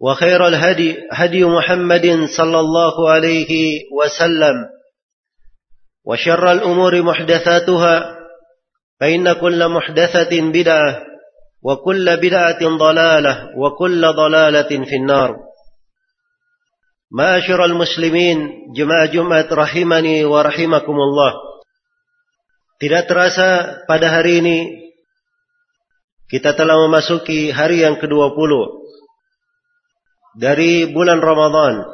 وخير الهدي هدي محمد صلى الله عليه وسلم. وشر الأمور محدثاتها فإن كل محدثة بدعة وكل بدعة ضلالة وكل ضلالة في النار. معاشر المسلمين جماعة جمعة رحمني ورحمكم الله. Tidak terasa pada hari ini kita telah memasuki hari yang ke-20 dari bulan Ramadan.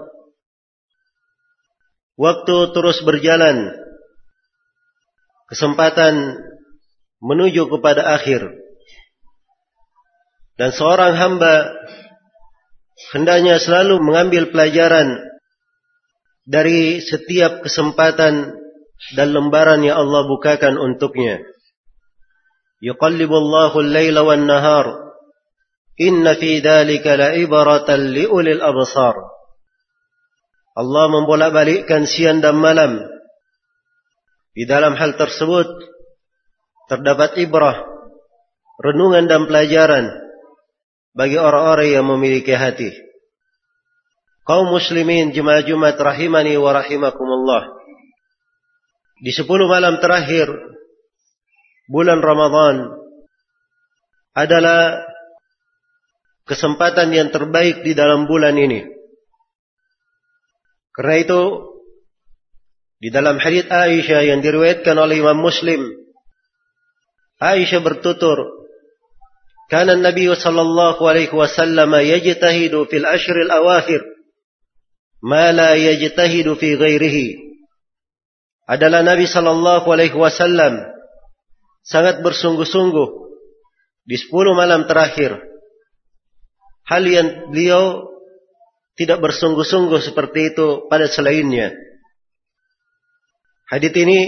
Waktu terus berjalan. Kesempatan menuju kepada akhir. Dan seorang hamba hendaknya selalu mengambil pelajaran dari setiap kesempatan dan lembaran yang Allah bukakan untuknya. Yuqallibullahu al-laila wan-nahar Inna fi dhalika la'ibaratan liulil absar. Allah membolak-balikkan siang dan malam. Di dalam hal tersebut terdapat ibrah, renungan dan pelajaran bagi orang-orang yang memiliki hati. Kaum muslimin jemaah Jumat rahimani wa rahimakumullah. Di sepuluh malam terakhir bulan Ramadan adalah kesempatan yang terbaik di dalam bulan ini. Karena itu di dalam hadis Aisyah yang diriwayatkan oleh Imam Muslim Aisyah bertutur Kana Nabi alaihi wasallam yajtahidu fil ashr al awakhir ma la yajtahidu fi ghairihi adalah Nabi sallallahu alaihi wasallam sangat bersungguh-sungguh di 10 malam terakhir hal yang beliau tidak bersungguh-sungguh seperti itu pada selainnya. Hadits ini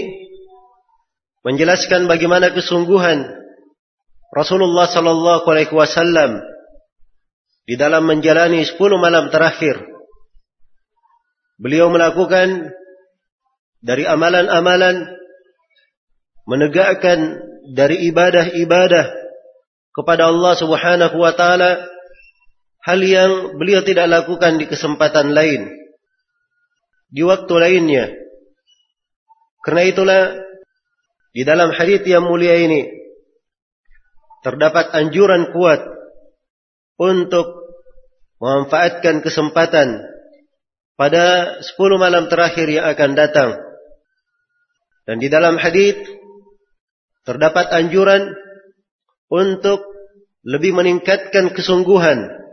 menjelaskan bagaimana kesungguhan Rasulullah sallallahu alaihi wasallam di dalam menjalani 10 malam terakhir. Beliau melakukan dari amalan-amalan menegakkan dari ibadah-ibadah kepada Allah Subhanahu wa taala hal yang beliau tidak lakukan di kesempatan lain, di waktu lainnya. Karena itulah di dalam hadis yang mulia ini terdapat anjuran kuat untuk memanfaatkan kesempatan pada 10 malam terakhir yang akan datang. Dan di dalam hadis terdapat anjuran untuk lebih meningkatkan kesungguhan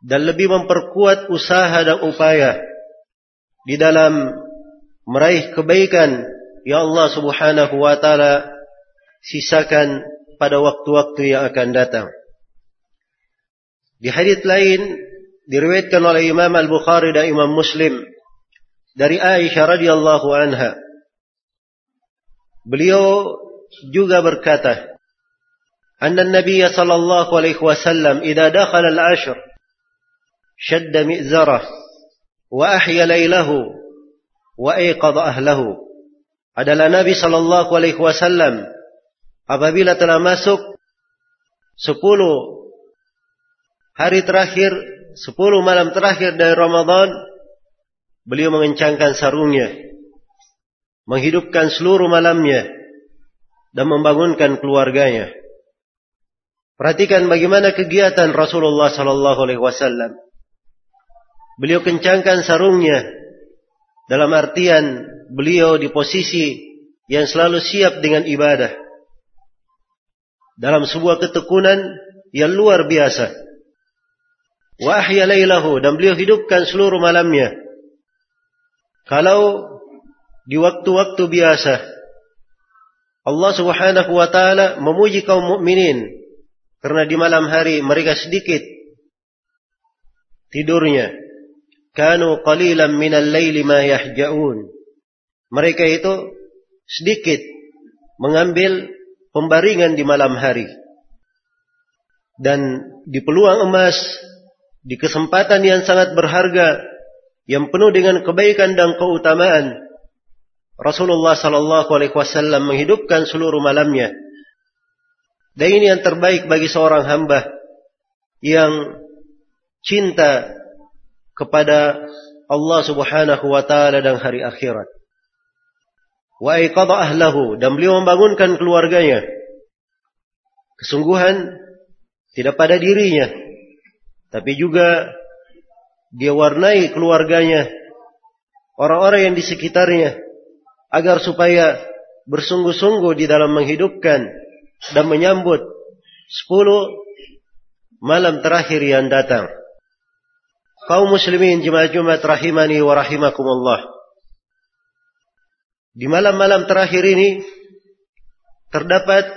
dan lebih memperkuat usaha dan upaya di dalam meraih kebaikan yang Allah Subhanahu wa taala sisakan pada waktu-waktu yang akan datang. Di hadis lain diriwayatkan oleh Imam Al-Bukhari dan Imam Muslim dari Aisyah radhiyallahu anha. Beliau juga berkata, "Anna Nabi sallallahu alaihi wasallam idza dakhala al-ashr شد مئزره وأحيا ليله وأيقظ أهله adalah Nabi Shallallahu Alaihi Wasallam apabila telah masuk sepuluh hari terakhir, sepuluh malam terakhir dari Ramadan, beliau mengencangkan sarungnya, menghidupkan seluruh malamnya, dan membangunkan keluarganya. Perhatikan bagaimana kegiatan Rasulullah Sallallahu Alaihi Wasallam. Beliau kencangkan sarungnya dalam artian beliau di posisi yang selalu siap dengan ibadah. Dalam sebuah ketekunan yang luar biasa. Wa ahya laylahu dan beliau hidupkan seluruh malamnya. Kalau di waktu-waktu biasa Allah Subhanahu wa taala memuji kaum mukminin karena di malam hari mereka sedikit tidurnya. Kanu qalilan minal laili ma yahja'un. Mereka itu sedikit mengambil pembaringan di malam hari. Dan di peluang emas, di kesempatan yang sangat berharga, yang penuh dengan kebaikan dan keutamaan, Rasulullah sallallahu alaihi wasallam menghidupkan seluruh malamnya dan ini yang terbaik bagi seorang hamba yang cinta kepada Allah Subhanahu wa taala dan hari akhirat. Wa iqadha ahlahu dan beliau membangunkan keluarganya. Kesungguhan tidak pada dirinya tapi juga dia warnai keluarganya, orang-orang yang di sekitarnya agar supaya bersungguh-sungguh di dalam menghidupkan dan menyambut sepuluh malam terakhir yang datang. Kaum muslimin jemaah Jumat rahimani wa rahimakumullah. Di malam-malam terakhir ini terdapat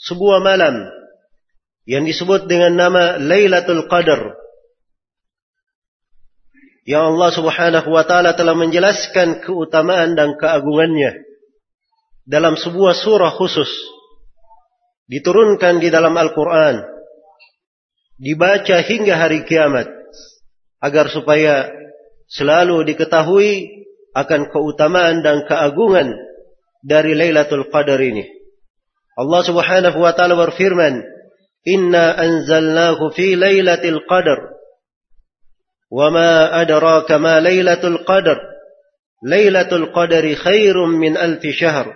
sebuah malam yang disebut dengan nama Lailatul Qadar. Yang Allah Subhanahu wa taala telah menjelaskan keutamaan dan keagungannya dalam sebuah surah khusus diturunkan di dalam Al-Quran, dibaca hingga hari kiamat, agar supaya selalu diketahui akan keutamaan dan keagungan dari Lailatul Qadar ini. Allah Subhanahu wa taala berfirman, "Inna anzalnahu fi Lailatul Qadar." وما أدراك ما ليلة القدر ليلة القدر خير من ألف شهر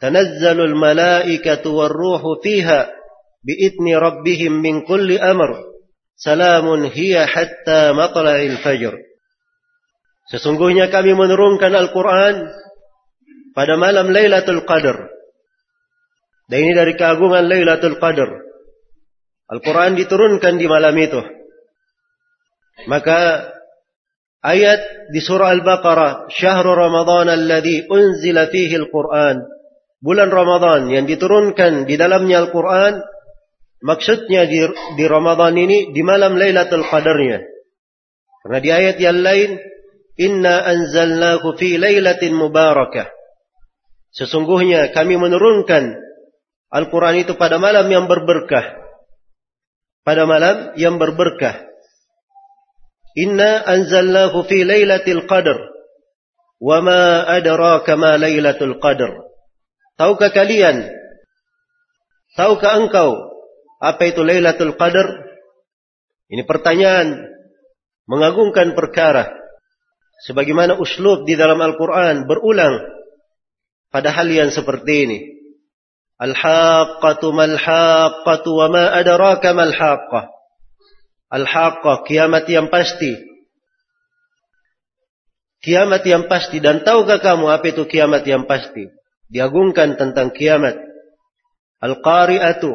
تنزل الملائكة والروح فيها بإذن ربهم من كل أمر Salamun hiya hatta matla'il fajr. Sesungguhnya kami menurunkan Al-Quran pada malam Lailatul Qadar. Dan ini dari keagungan Lailatul Qadar. Al-Quran diturunkan di malam itu. Maka ayat di surah Al-Baqarah, Syahrul Ramadan alladhi unzila fihi Al-Quran. Bulan Ramadan yang diturunkan di dalamnya Al-Quran maksudnya di, di Ramadan ini di malam Lailatul Qadarnya. Karena di ayat yang lain, Inna anzalnahu fi lailatin mubarakah. Sesungguhnya kami menurunkan Al-Quran itu pada malam yang berberkah. Pada malam yang berberkah. Inna anzalnahu fi lailatul qadar. Wa ma adraka ma lailatul qadar. Tahukah kalian? Tahukah engkau apa itu Lailatul Qadar? Ini pertanyaan mengagungkan perkara. Sebagaimana uslub di dalam Al-Quran berulang pada hal yang seperti ini. Al-haqqatu mal-haqqatu wa ma adraka mal-haqqah. Al-haqqah, kiamat yang pasti. Kiamat yang pasti. Dan tahukah kamu apa itu kiamat yang pasti? diagungkan tentang kiamat. Al-qari'atu,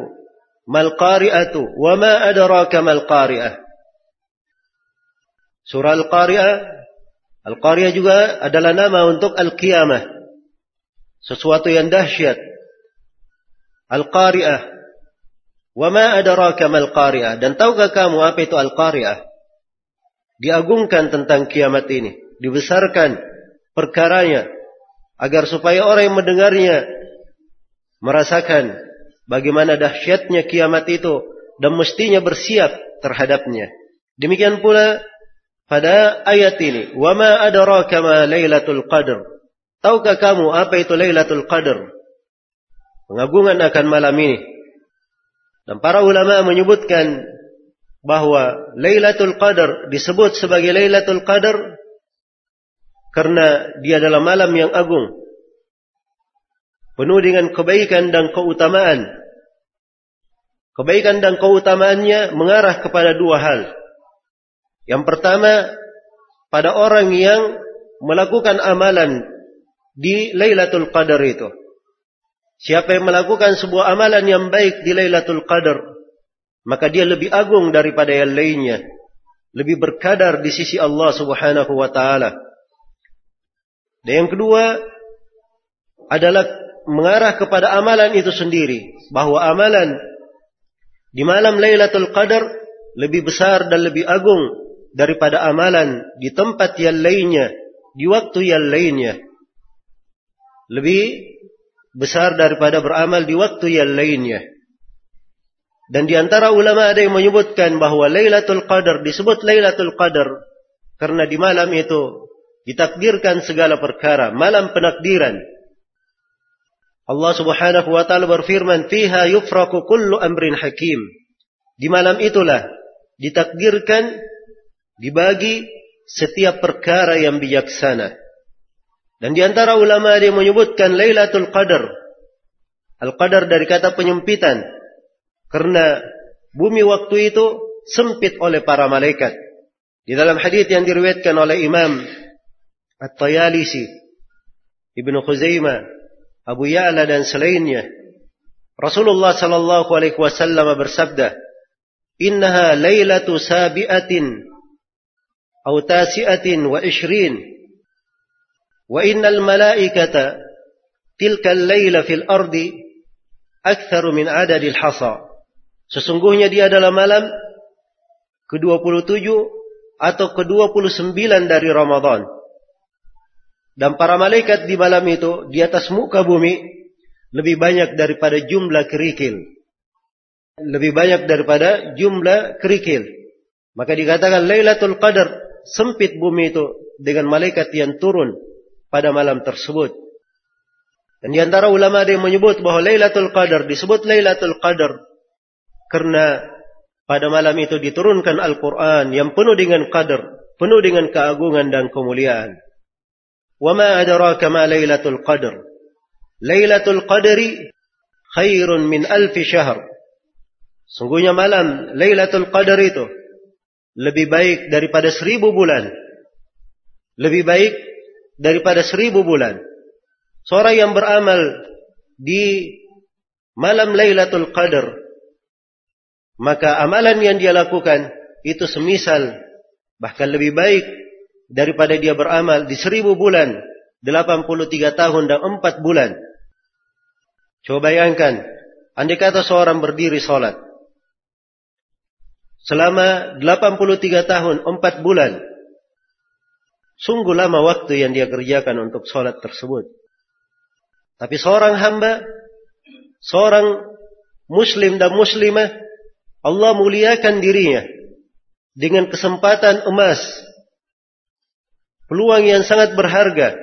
mal qari'atu, wa ma adraka mal qari'ah. Surah Al-Qari'ah, Al-Qari'ah juga adalah nama untuk Al-Qiyamah. Sesuatu yang dahsyat. Al-Qari'ah. Wa ma adraka mal qari'ah. Dan tahukah kamu apa itu Al-Qari'ah? Diagungkan tentang kiamat ini. Dibesarkan perkaranya agar supaya orang yang mendengarnya merasakan bagaimana dahsyatnya kiamat itu dan mestinya bersiap terhadapnya. Demikian pula pada ayat ini, "Wa ma adraka ma Lailatul Qadar?" Tahukah kamu apa itu Lailatul Qadar? Pengagungan akan malam ini. Dan para ulama menyebutkan bahwa Lailatul Qadar disebut sebagai Lailatul Qadar karena dia adalah malam yang agung. Penuh dengan kebaikan dan keutamaan. Kebaikan dan keutamaannya mengarah kepada dua hal. Yang pertama, pada orang yang melakukan amalan di Lailatul Qadar itu. Siapa yang melakukan sebuah amalan yang baik di Lailatul Qadar, maka dia lebih agung daripada yang lainnya. Lebih berkadar di sisi Allah Subhanahu wa taala. Dan yang kedua adalah mengarah kepada amalan itu sendiri, bahwa amalan di malam Lailatul Qadar lebih besar dan lebih agung daripada amalan di tempat yang lainnya, di waktu yang lainnya. Lebih besar daripada beramal di waktu yang lainnya. Dan di antara ulama ada yang menyebutkan bahwa Lailatul Qadar disebut Lailatul Qadar karena di malam itu ditakdirkan segala perkara, malam penakdiran. Allah Subhanahu wa taala berfirman, "Fiha yufraku kullu amrin hakim." Di malam itulah ditakdirkan dibagi setiap perkara yang bijaksana. Dan di antara ulama yang menyebutkan Lailatul Qadar. Al-Qadar dari kata penyempitan. Karena bumi waktu itu sempit oleh para malaikat. Di dalam hadis yang diriwayatkan oleh Imam At-Tayalisi, Ibnu Khuzaimah, Abu Ya'la dan selainnya, Rasulullah sallallahu alaihi wasallam bersabda, "Innaha lailatu sabi'atin aw tasi'atin wa ishrin." Wa innal malaikata tilka al-laila fil ardi aktsaru min adadil hasa. Sesungguhnya dia adalah malam ke-27 atau ke-29 dari Ramadan. Dan para malaikat di malam itu di atas muka bumi lebih banyak daripada jumlah kerikil. Lebih banyak daripada jumlah kerikil. Maka dikatakan Lailatul Qadar sempit bumi itu dengan malaikat yang turun pada malam tersebut. Dan di antara ulama ada yang menyebut bahwa Lailatul Qadar disebut Lailatul Qadar karena pada malam itu diturunkan Al-Quran yang penuh dengan qadar, penuh dengan keagungan dan kemuliaan. Ma adraka ma Lailatul Qadar. Lailatul Qadri khairun min alfi syahr. Sungguhnya malam Lailatul Qadar itu lebih baik daripada seribu bulan. Lebih baik daripada seribu bulan. Seorang yang beramal di malam Lailatul Qadar, maka amalan yang dia lakukan itu semisal bahkan lebih baik daripada dia beramal di seribu bulan, 83 tahun dan 4 bulan. Coba bayangkan, andai kata seorang berdiri sholat. Selama 83 tahun, 4 bulan. Sungguh lama waktu yang dia kerjakan untuk sholat tersebut. Tapi seorang hamba, seorang muslim dan muslimah, Allah muliakan dirinya dengan kesempatan emas. Peluang yang sangat berharga.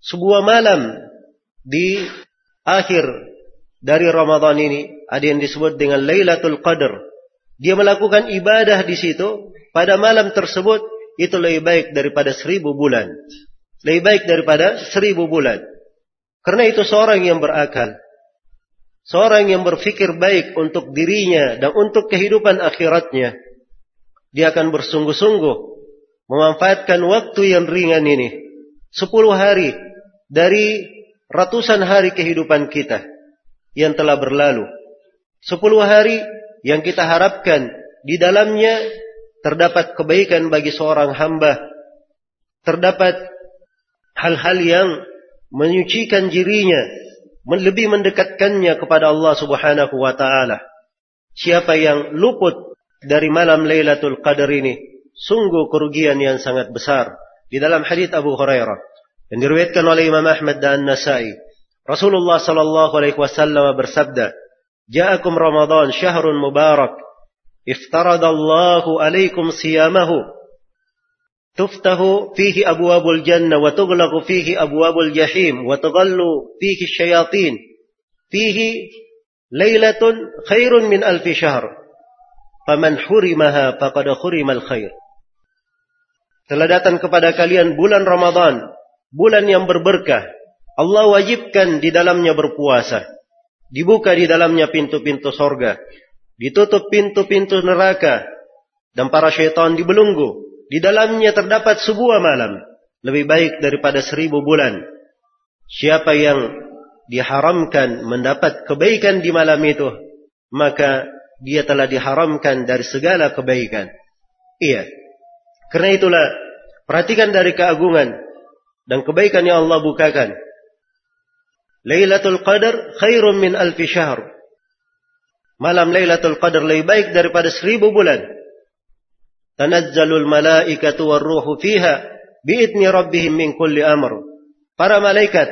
Sebuah malam di akhir dari Ramadan ini ada yang disebut dengan Lailatul Qadar. Dia melakukan ibadah di situ pada malam tersebut itu lebih baik daripada seribu bulan. Lebih baik daripada seribu bulan. Karena itu seorang yang berakal. Seorang yang berfikir baik untuk dirinya dan untuk kehidupan akhiratnya. Dia akan bersungguh-sungguh memanfaatkan waktu yang ringan ini. Sepuluh hari dari ratusan hari kehidupan kita yang telah berlalu. Sepuluh hari yang kita harapkan di dalamnya terdapat kebaikan bagi seorang hamba, terdapat hal-hal yang menyucikan dirinya, lebih mendekatkannya kepada Allah Subhanahu wa taala. Siapa yang luput dari malam Lailatul Qadar ini, Sungguh kerugian yang sangat besar. Di dalam hadis Abu Hurairah yang diriwayatkan oleh Imam Ahmad dan Nasai, Rasulullah sallallahu alaihi wasallam bersabda, "Ja'akum Ramadan syahrun mubarak, iftaradallahu alaikum siyamahu." تفتح فيه أبواب الجنة وتغلق فيه أبواب الجحيم وتغل فيه الشياطين فيه ليلة خير من ألف شهر فمن حرمها فقد حرم الخير telah datang kepada kalian bulan Ramadan bulan yang berberkah Allah wajibkan di dalamnya berpuasa dibuka di dalamnya pintu-pintu sorga ditutup pintu-pintu neraka dan para syaitan dibelunggu di dalamnya terdapat sebuah malam lebih baik daripada seribu bulan. Siapa yang diharamkan mendapat kebaikan di malam itu, maka dia telah diharamkan dari segala kebaikan. Iya. Karena itulah perhatikan dari keagungan dan kebaikan yang Allah bukakan. Lailatul Qadar khairun min alfi syahr. Malam Lailatul Qadar lebih baik daripada seribu bulan. tanazzalul malaikatu warruhu fiha biidni rabbihim min kulli amr. Para malaikat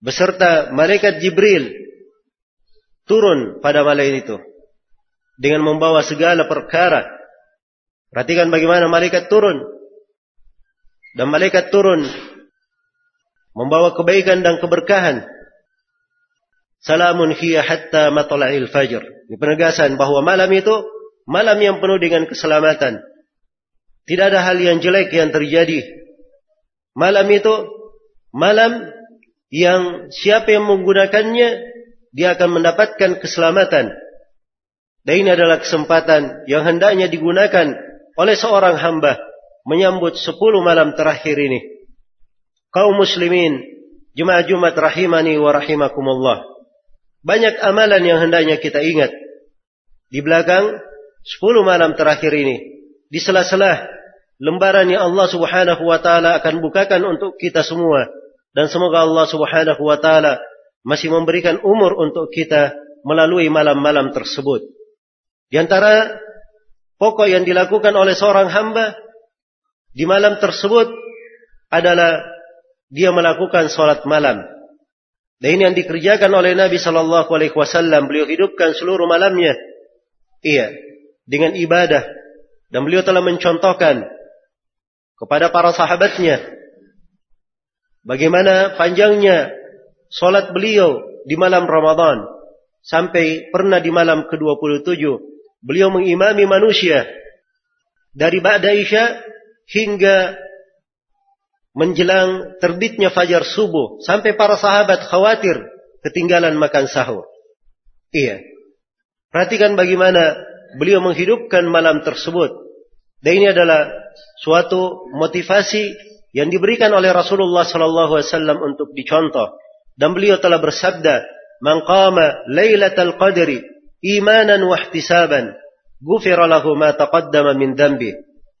beserta malaikat Jibril turun pada malam itu dengan membawa segala perkara. Perhatikan bagaimana malaikat turun. Dan malaikat turun membawa kebaikan dan keberkahan. Salamun hiya hatta matla'il fajr. Ini penegasan bahwa malam itu malam yang penuh dengan keselamatan. Tidak ada hal yang jelek yang terjadi. Malam itu malam yang siapa yang menggunakannya dia akan mendapatkan keselamatan. Dan ini adalah kesempatan yang hendaknya digunakan oleh seorang hamba menyambut sepuluh malam terakhir ini. Kaum muslimin, jemaah Jumat rahimani wa rahimakumullah. Banyak amalan yang hendaknya kita ingat. Di belakang sepuluh malam terakhir ini. Di sela-sela lembaran yang Allah Subhanahu wa taala akan bukakan untuk kita semua dan semoga Allah Subhanahu wa taala masih memberikan umur untuk kita melalui malam-malam tersebut. Di antara pokok yang dilakukan oleh seorang hamba di malam tersebut adalah dia melakukan salat malam. Dan ini yang dikerjakan oleh Nabi Shallallahu Alaihi Wasallam. Beliau hidupkan seluruh malamnya, iya, dengan ibadah. Dan beliau telah mencontohkan kepada para sahabatnya. Bagaimana panjangnya solat beliau di malam Ramadan. Sampai pernah di malam ke-27. Beliau mengimami manusia. Dari Ba'da Isya hingga menjelang terbitnya fajar subuh. Sampai para sahabat khawatir ketinggalan makan sahur. Iya. Perhatikan bagaimana beliau menghidupkan malam tersebut dan ini adalah suatu motivasi yang diberikan oleh Rasulullah sallallahu alaihi wasallam untuk dicontoh. Dan beliau telah bersabda, "Man qama lailatal qadri imanan wa ihtisaban, ghufira ma taqaddama min dhanbi."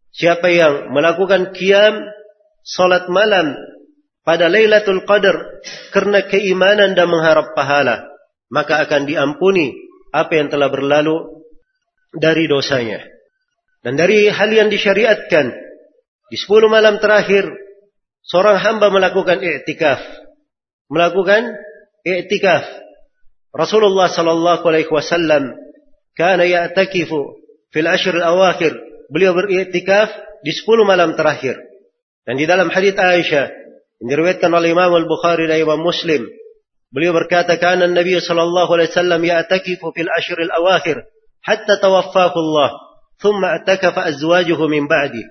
Siapa yang melakukan qiyam salat malam pada Lailatul Qadar karena keimanan dan mengharap pahala, maka akan diampuni apa yang telah berlalu dari dosanya. Dan dari hal yang disyariatkan di sepuluh malam terakhir seorang hamba melakukan i'tikaf. Melakukan i'tikaf. Rasulullah sallallahu alaihi wasallam kana ya'takifu fil ashr al-awakhir. Beliau beriktikaf di sepuluh malam terakhir. Dan di dalam hadis Aisyah yang diriwayatkan oleh Imam Al-Bukhari dan Imam Muslim, beliau berkata, "Kana Nabi sallallahu alaihi wasallam ya'takifu fil ashr al-awakhir hatta tawaffahu Allah." thumma atakafa azwajuhu min ba'di.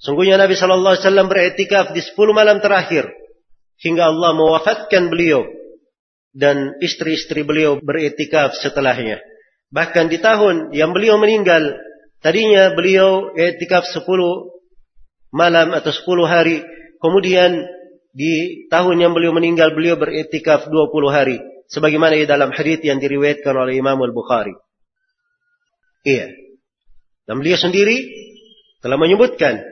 Sungguhnya Nabi sallallahu alaihi wasallam beriktikaf di 10 malam terakhir hingga Allah mewafatkan beliau dan istri-istri beliau beriktikaf setelahnya. Bahkan di tahun yang beliau meninggal, tadinya beliau iktikaf 10 malam atau 10 hari, kemudian di tahun yang beliau meninggal beliau beriktikaf 20 hari sebagaimana di dalam hadis yang diriwayatkan oleh Imam Al-Bukhari. Iya. Dan beliau sendiri telah menyebutkan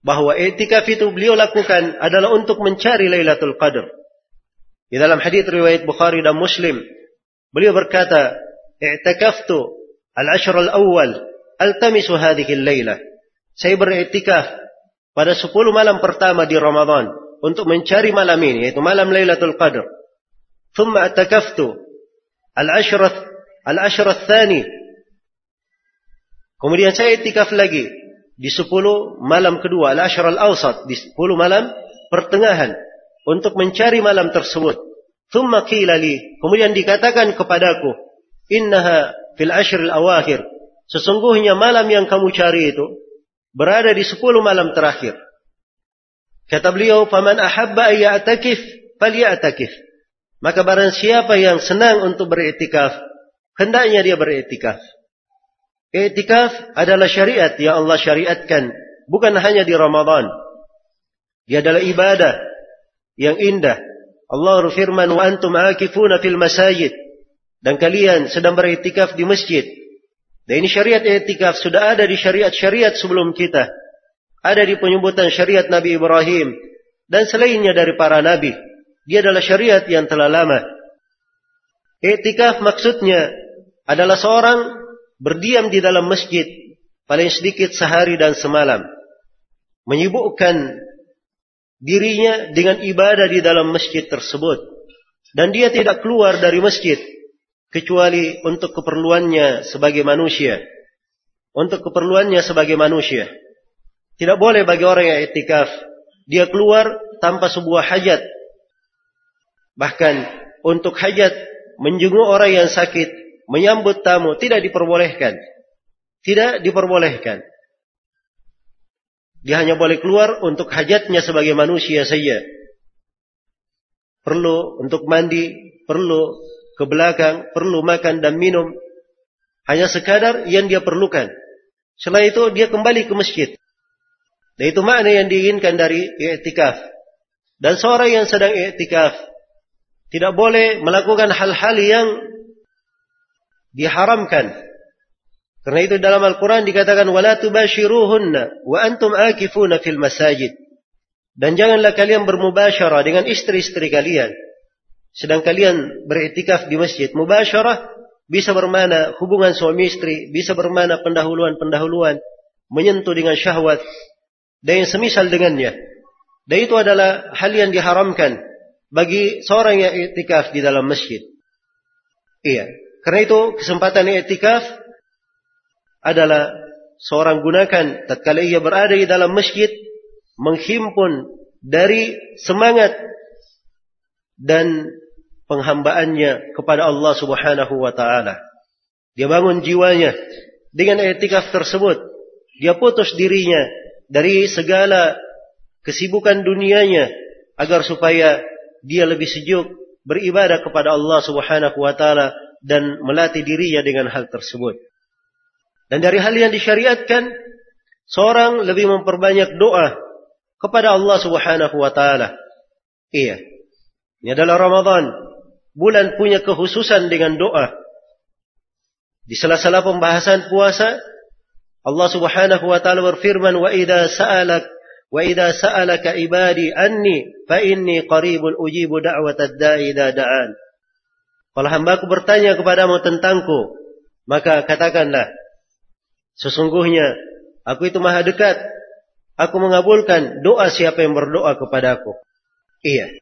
bahwa etikaf itu beliau lakukan adalah untuk mencari Lailatul Qadar. Di dalam hadis riwayat Bukhari dan Muslim, beliau berkata, "I'takaftu al-ashr al-awwal altamisu hadhihi al-lailah." Saya beriktikaf pada 10 malam pertama di Ramadan untuk mencari malam ini yaitu malam Lailatul Qadar. ثم اعتكفت العشر العشر الثاني Kemudian saya itikaf lagi di sepuluh malam kedua, al-ashr al-awsat, di sepuluh malam pertengahan untuk mencari malam tersebut. Thumma qila li, kemudian dikatakan kepadaku, innaha fil ashr al-awakhir. Sesungguhnya malam yang kamu cari itu berada di sepuluh malam terakhir. Kata beliau, "Faman ahabba ayya'takif, falya'takif." Maka barang siapa yang senang untuk beriktikaf, hendaknya dia beriktikaf. Iktikaf adalah syariat yang Allah syariatkan, bukan hanya di Ramadan. Dia adalah ibadah yang indah. Allah berfirman, "Wa antum akifuna fil masajid." Dan kalian sedang beriktikaf di masjid. Dan ini syariat iktikaf sudah ada di syariat-syariat sebelum kita. Ada di penyebutan syariat Nabi Ibrahim dan selainnya dari para nabi. Dia adalah syariat yang telah lama. Iktikaf maksudnya adalah seorang berdiam di dalam masjid paling sedikit sehari dan semalam. Menyibukkan dirinya dengan ibadah di dalam masjid tersebut. Dan dia tidak keluar dari masjid kecuali untuk keperluannya sebagai manusia. Untuk keperluannya sebagai manusia. Tidak boleh bagi orang yang etikaf dia keluar tanpa sebuah hajat. Bahkan untuk hajat menjenguk orang yang sakit menyambut tamu tidak diperbolehkan. Tidak diperbolehkan. Dia hanya boleh keluar untuk hajatnya sebagai manusia saja. Perlu untuk mandi, perlu ke belakang, perlu makan dan minum. Hanya sekadar yang dia perlukan. Setelah itu dia kembali ke masjid. Dan itu makna yang diinginkan dari i'tikaf. Dan seorang yang sedang i'tikaf tidak boleh melakukan hal-hal yang diharamkan. Karena itu dalam Al-Quran dikatakan wala tubashiruhunna wa antum akifuna fil masajid. Dan janganlah kalian bermubasyarah dengan istri-istri kalian. Sedang kalian beriktikaf di masjid. Mubasyarah bisa bermana hubungan suami istri, bisa bermana pendahuluan-pendahuluan, menyentuh dengan syahwat, dan yang semisal dengannya. Dan itu adalah hal yang diharamkan bagi seorang yang iktikaf di dalam masjid. Iya. Karena itu kesempatan i'tikaf adalah seorang gunakan tatkala ia berada di dalam masjid menghimpun dari semangat dan penghambaannya kepada Allah Subhanahu wa taala. Dia bangun jiwanya dengan i'tikaf tersebut. Dia putus dirinya dari segala kesibukan dunianya agar supaya dia lebih sejuk beribadah kepada Allah Subhanahu wa taala dan melatih dirinya dengan hal tersebut. Dan dari hal yang disyariatkan, seorang lebih memperbanyak doa kepada Allah Subhanahu wa taala. Iya. Ini adalah Ramadan. Bulan punya kekhususan dengan doa. Di sela-sela pembahasan puasa, Allah Subhanahu wa taala berfirman, "Wa idza sa'alak wa idza sa'alaka ibadi anni fa inni qaribun ujibu da'watad da'i da'an." Kalau hambaku bertanya kepadamu tentangku, maka katakanlah, sesungguhnya aku itu maha dekat. Aku mengabulkan doa siapa yang berdoa kepadaku. Iya.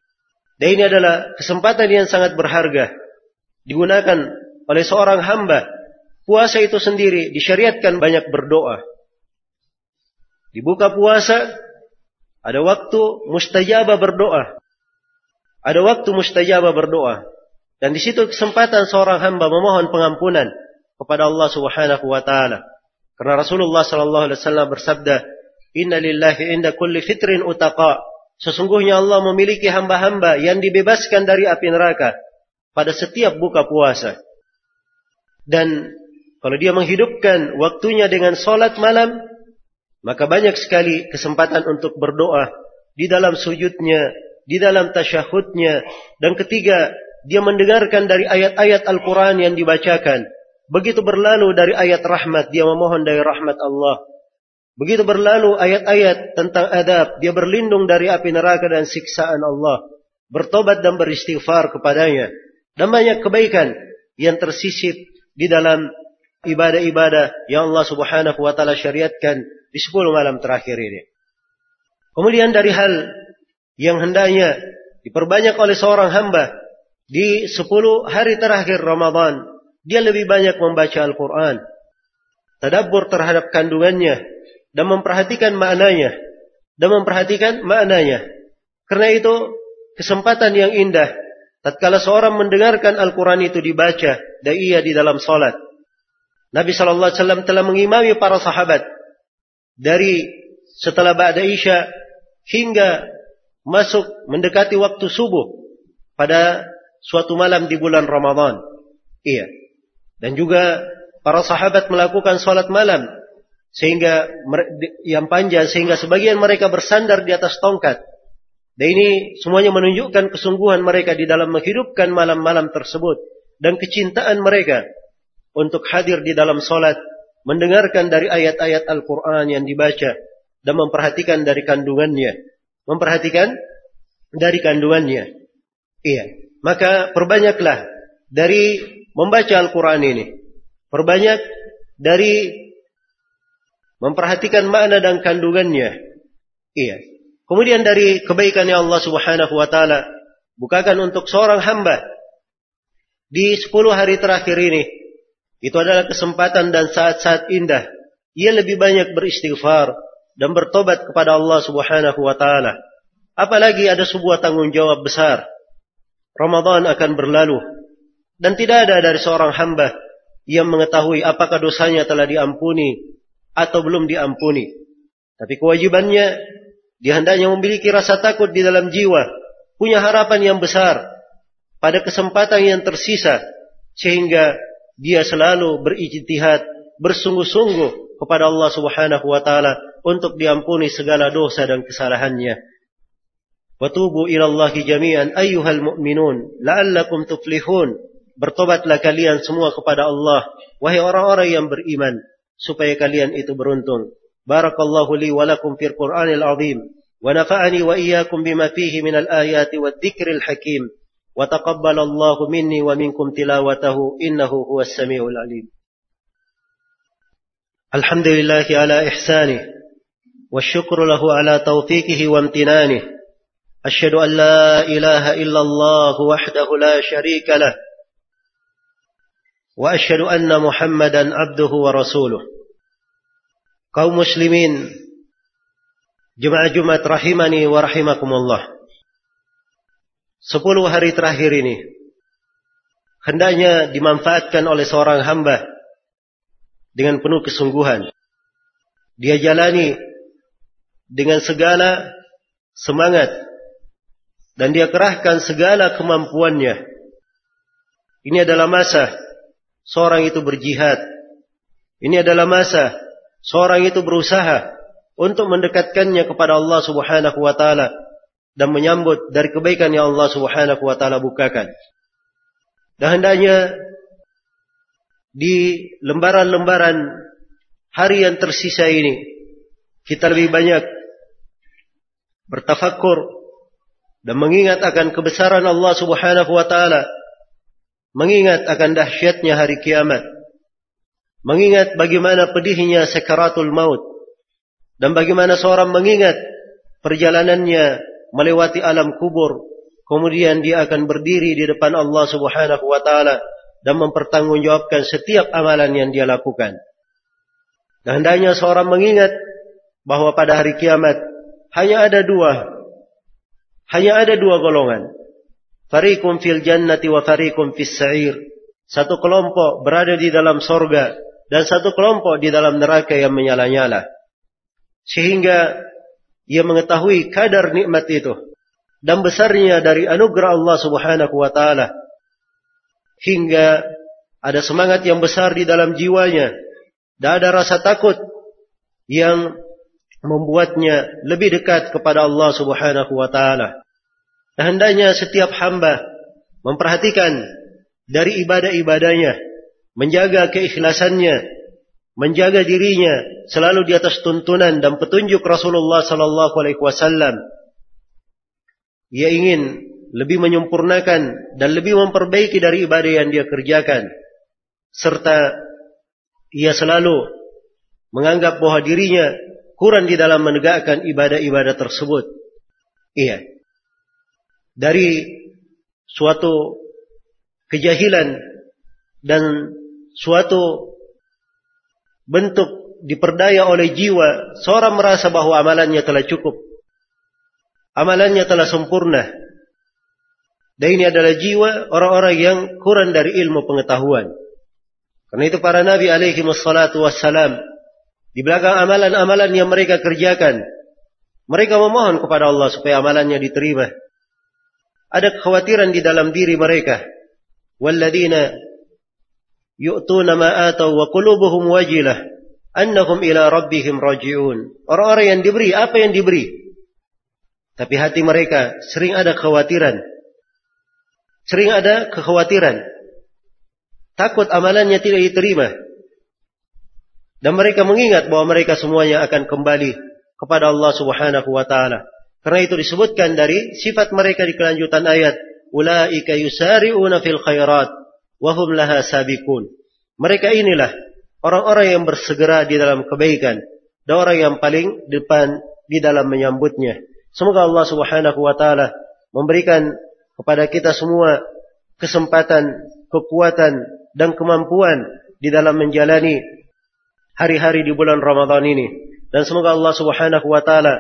Dan ini adalah kesempatan yang sangat berharga. Digunakan oleh seorang hamba. Puasa itu sendiri disyariatkan banyak berdoa. Dibuka puasa, ada waktu mustajabah berdoa. Ada waktu mustajabah berdoa. Dan di situ kesempatan seorang hamba memohon pengampunan kepada Allah Subhanahu wa taala. Karena Rasulullah sallallahu alaihi wasallam bersabda, "Inna lillahi inda kulli fitrin utaqa." Sesungguhnya Allah memiliki hamba-hamba yang dibebaskan dari api neraka pada setiap buka puasa. Dan kalau dia menghidupkan waktunya dengan solat malam, maka banyak sekali kesempatan untuk berdoa di dalam sujudnya, di dalam tasyahudnya, dan ketiga dia mendengarkan dari ayat-ayat Al-Quran yang dibacakan. Begitu berlalu dari ayat rahmat, dia memohon dari rahmat Allah. Begitu berlalu ayat-ayat tentang adab, dia berlindung dari api neraka dan siksaan Allah. Bertobat dan beristighfar kepadanya. Dan banyak kebaikan yang tersisip di dalam ibadah-ibadah yang Allah subhanahu wa ta'ala syariatkan di sepuluh malam terakhir ini. Kemudian dari hal yang hendaknya diperbanyak oleh seorang hamba di sepuluh hari terakhir Ramadan, dia lebih banyak membaca Al-Quran. Tadabbur terhadap kandungannya. dan memperhatikan maknanya dan memperhatikan maknanya. Karena itu kesempatan yang indah tatkala seorang mendengarkan Al-Qur'an itu dibaca dan ia di dalam salat. Nabi sallallahu alaihi wasallam telah mengimami para sahabat dari setelah ba'da Isya hingga masuk mendekati waktu subuh pada suatu malam di bulan Ramadan. Iya. Dan juga para sahabat melakukan salat malam sehingga yang panjang sehingga sebagian mereka bersandar di atas tongkat. Dan ini semuanya menunjukkan kesungguhan mereka di dalam menghidupkan malam-malam tersebut dan kecintaan mereka untuk hadir di dalam solat, mendengarkan dari ayat-ayat Al-Quran yang dibaca dan memperhatikan dari kandungannya, memperhatikan dari kandungannya. Iya, maka perbanyaklah dari membaca Al-Quran ini, perbanyak dari memperhatikan makna dan kandungannya. Iya. Kemudian dari kebaikan Allah Subhanahu wa taala bukakan untuk seorang hamba di 10 hari terakhir ini itu adalah kesempatan dan saat-saat indah. Ia lebih banyak beristighfar dan bertobat kepada Allah Subhanahu wa taala. Apalagi ada sebuah tanggung jawab besar. Ramadan akan berlalu dan tidak ada dari seorang hamba yang mengetahui apakah dosanya telah diampuni atau belum diampuni. Tapi kewajibannya dia hendaknya memiliki rasa takut di dalam jiwa, punya harapan yang besar pada kesempatan yang tersisa sehingga dia selalu berijtihad, bersungguh-sungguh kepada Allah Subhanahu wa taala untuk diampuni segala dosa dan kesalahannya. Watubu ila Allah jami'an ayyuhal mu'minun la'allakum tuflihun. Bertobatlah kalian semua kepada Allah, wahai orang-orang yang beriman, supaya kalian itu beruntung. Barakallahu li wa lakum fil Qur'anil azim wa nafa'ani wa iyyakum bima fihi minal ayati wadh-dhikril hakim. Wa taqabbalallahu minni wa minkum tilawatahu innahu huwas samiul alim. Alhamdulillahi ala ihsani wa syukru lahu ala tawfiqihi wa amtinani. أشهد أن لا إله إلا الله وحده لا شريك واشهد ان محمدا عبده ورسوله kaum muslimin jemaah Jumat rahimani wa rahimakumullah sepuluh hari terakhir ini hendaknya dimanfaatkan oleh seorang hamba dengan penuh kesungguhan dia jalani dengan segala semangat dan dia kerahkan segala kemampuannya ini adalah masa seorang itu berjihad. Ini adalah masa seorang itu berusaha untuk mendekatkannya kepada Allah Subhanahu wa taala dan menyambut dari kebaikan yang Allah Subhanahu wa taala bukakan. Dan hendaknya di lembaran-lembaran hari yang tersisa ini kita lebih banyak bertafakur dan mengingat akan kebesaran Allah Subhanahu wa taala mengingat akan dahsyatnya hari kiamat, mengingat bagaimana pedihnya sekaratul maut, dan bagaimana seorang mengingat perjalanannya melewati alam kubur, kemudian dia akan berdiri di depan Allah Subhanahu wa taala dan mempertanggungjawabkan setiap amalan yang dia lakukan. Dan hendaknya seorang mengingat bahwa pada hari kiamat hanya ada dua hanya ada dua golongan Fariqum fil jannati wa fariqum fis sa'ir. Satu kelompok berada di dalam sorga dan satu kelompok di dalam neraka yang menyala-nyala. Sehingga ia mengetahui kadar nikmat itu dan besarnya dari anugerah Allah Subhanahu wa taala hingga ada semangat yang besar di dalam jiwanya dan ada rasa takut yang membuatnya lebih dekat kepada Allah Subhanahu wa taala. Hendaknya setiap hamba memperhatikan dari ibadah-ibadahnya, menjaga keikhlasannya, menjaga dirinya selalu di atas tuntunan dan petunjuk Rasulullah sallallahu alaihi wasallam. Ia ingin lebih menyempurnakan dan lebih memperbaiki dari ibadah yang dia kerjakan serta ia selalu menganggap bahwa dirinya kurang di dalam menegakkan ibadah-ibadah tersebut. Iya dari suatu kejahilan dan suatu bentuk diperdaya oleh jiwa, seorang merasa bahwa amalannya telah cukup. Amalannya telah sempurna. Dan ini adalah jiwa orang-orang yang kurang dari ilmu pengetahuan. Karena itu para nabi alaihi wassalatu wassalam di belakang amalan-amalan yang mereka kerjakan, mereka memohon kepada Allah supaya amalannya diterima. Ada kekhawatiran di dalam diri mereka. Walladzina yu'tuna ma atau wa qulubuhum wajilah annahum ila rabbihim raji'un. Orang-orang yang diberi apa yang diberi? Tapi hati mereka sering ada kekhawatiran. Sering ada kekhawatiran. Takut amalannya tidak diterima. Dan mereka mengingat bahwa mereka semuanya akan kembali kepada Allah Subhanahu wa taala. Karena itu disebutkan dari sifat mereka di kelanjutan ayat, ulaika yusari'una fil khairat wa hum laha sabiqun. Mereka inilah orang-orang yang bersegera di dalam kebaikan dan orang yang paling depan di dalam menyambutnya. Semoga Allah Subhanahu wa taala memberikan kepada kita semua kesempatan, kekuatan dan kemampuan di dalam menjalani hari-hari di bulan Ramadan ini. Dan semoga Allah Subhanahu wa taala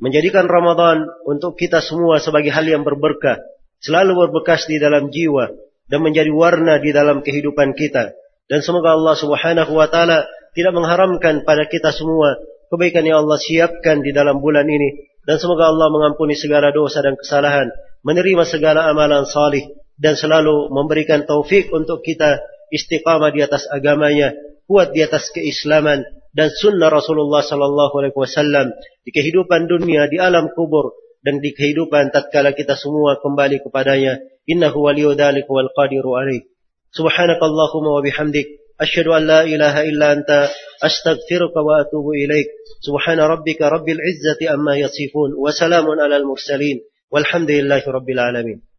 menjadikan Ramadan untuk kita semua sebagai hal yang berberkah, selalu berbekas di dalam jiwa dan menjadi warna di dalam kehidupan kita. Dan semoga Allah Subhanahu wa taala tidak mengharamkan pada kita semua kebaikan yang Allah siapkan di dalam bulan ini dan semoga Allah mengampuni segala dosa dan kesalahan, menerima segala amalan salih dan selalu memberikan taufik untuk kita istiqamah di atas agamanya, kuat di atas keislaman dan sunnah Rasulullah sallallahu alaihi wasallam di kehidupan dunia di alam kubur dan di kehidupan tatkala kita semua kembali kepadanya. Innahu waliyyu dzalika wal qadiru alaih. Subhanakallahumma wa bihamdik asyhadu an la ilaha illa anta astaghfiruka wa atubu ilaik. Subhana rabbika rabbil izzati amma yasifun wa salamun alal mursalin. Walhamdulillahi rabbil alamin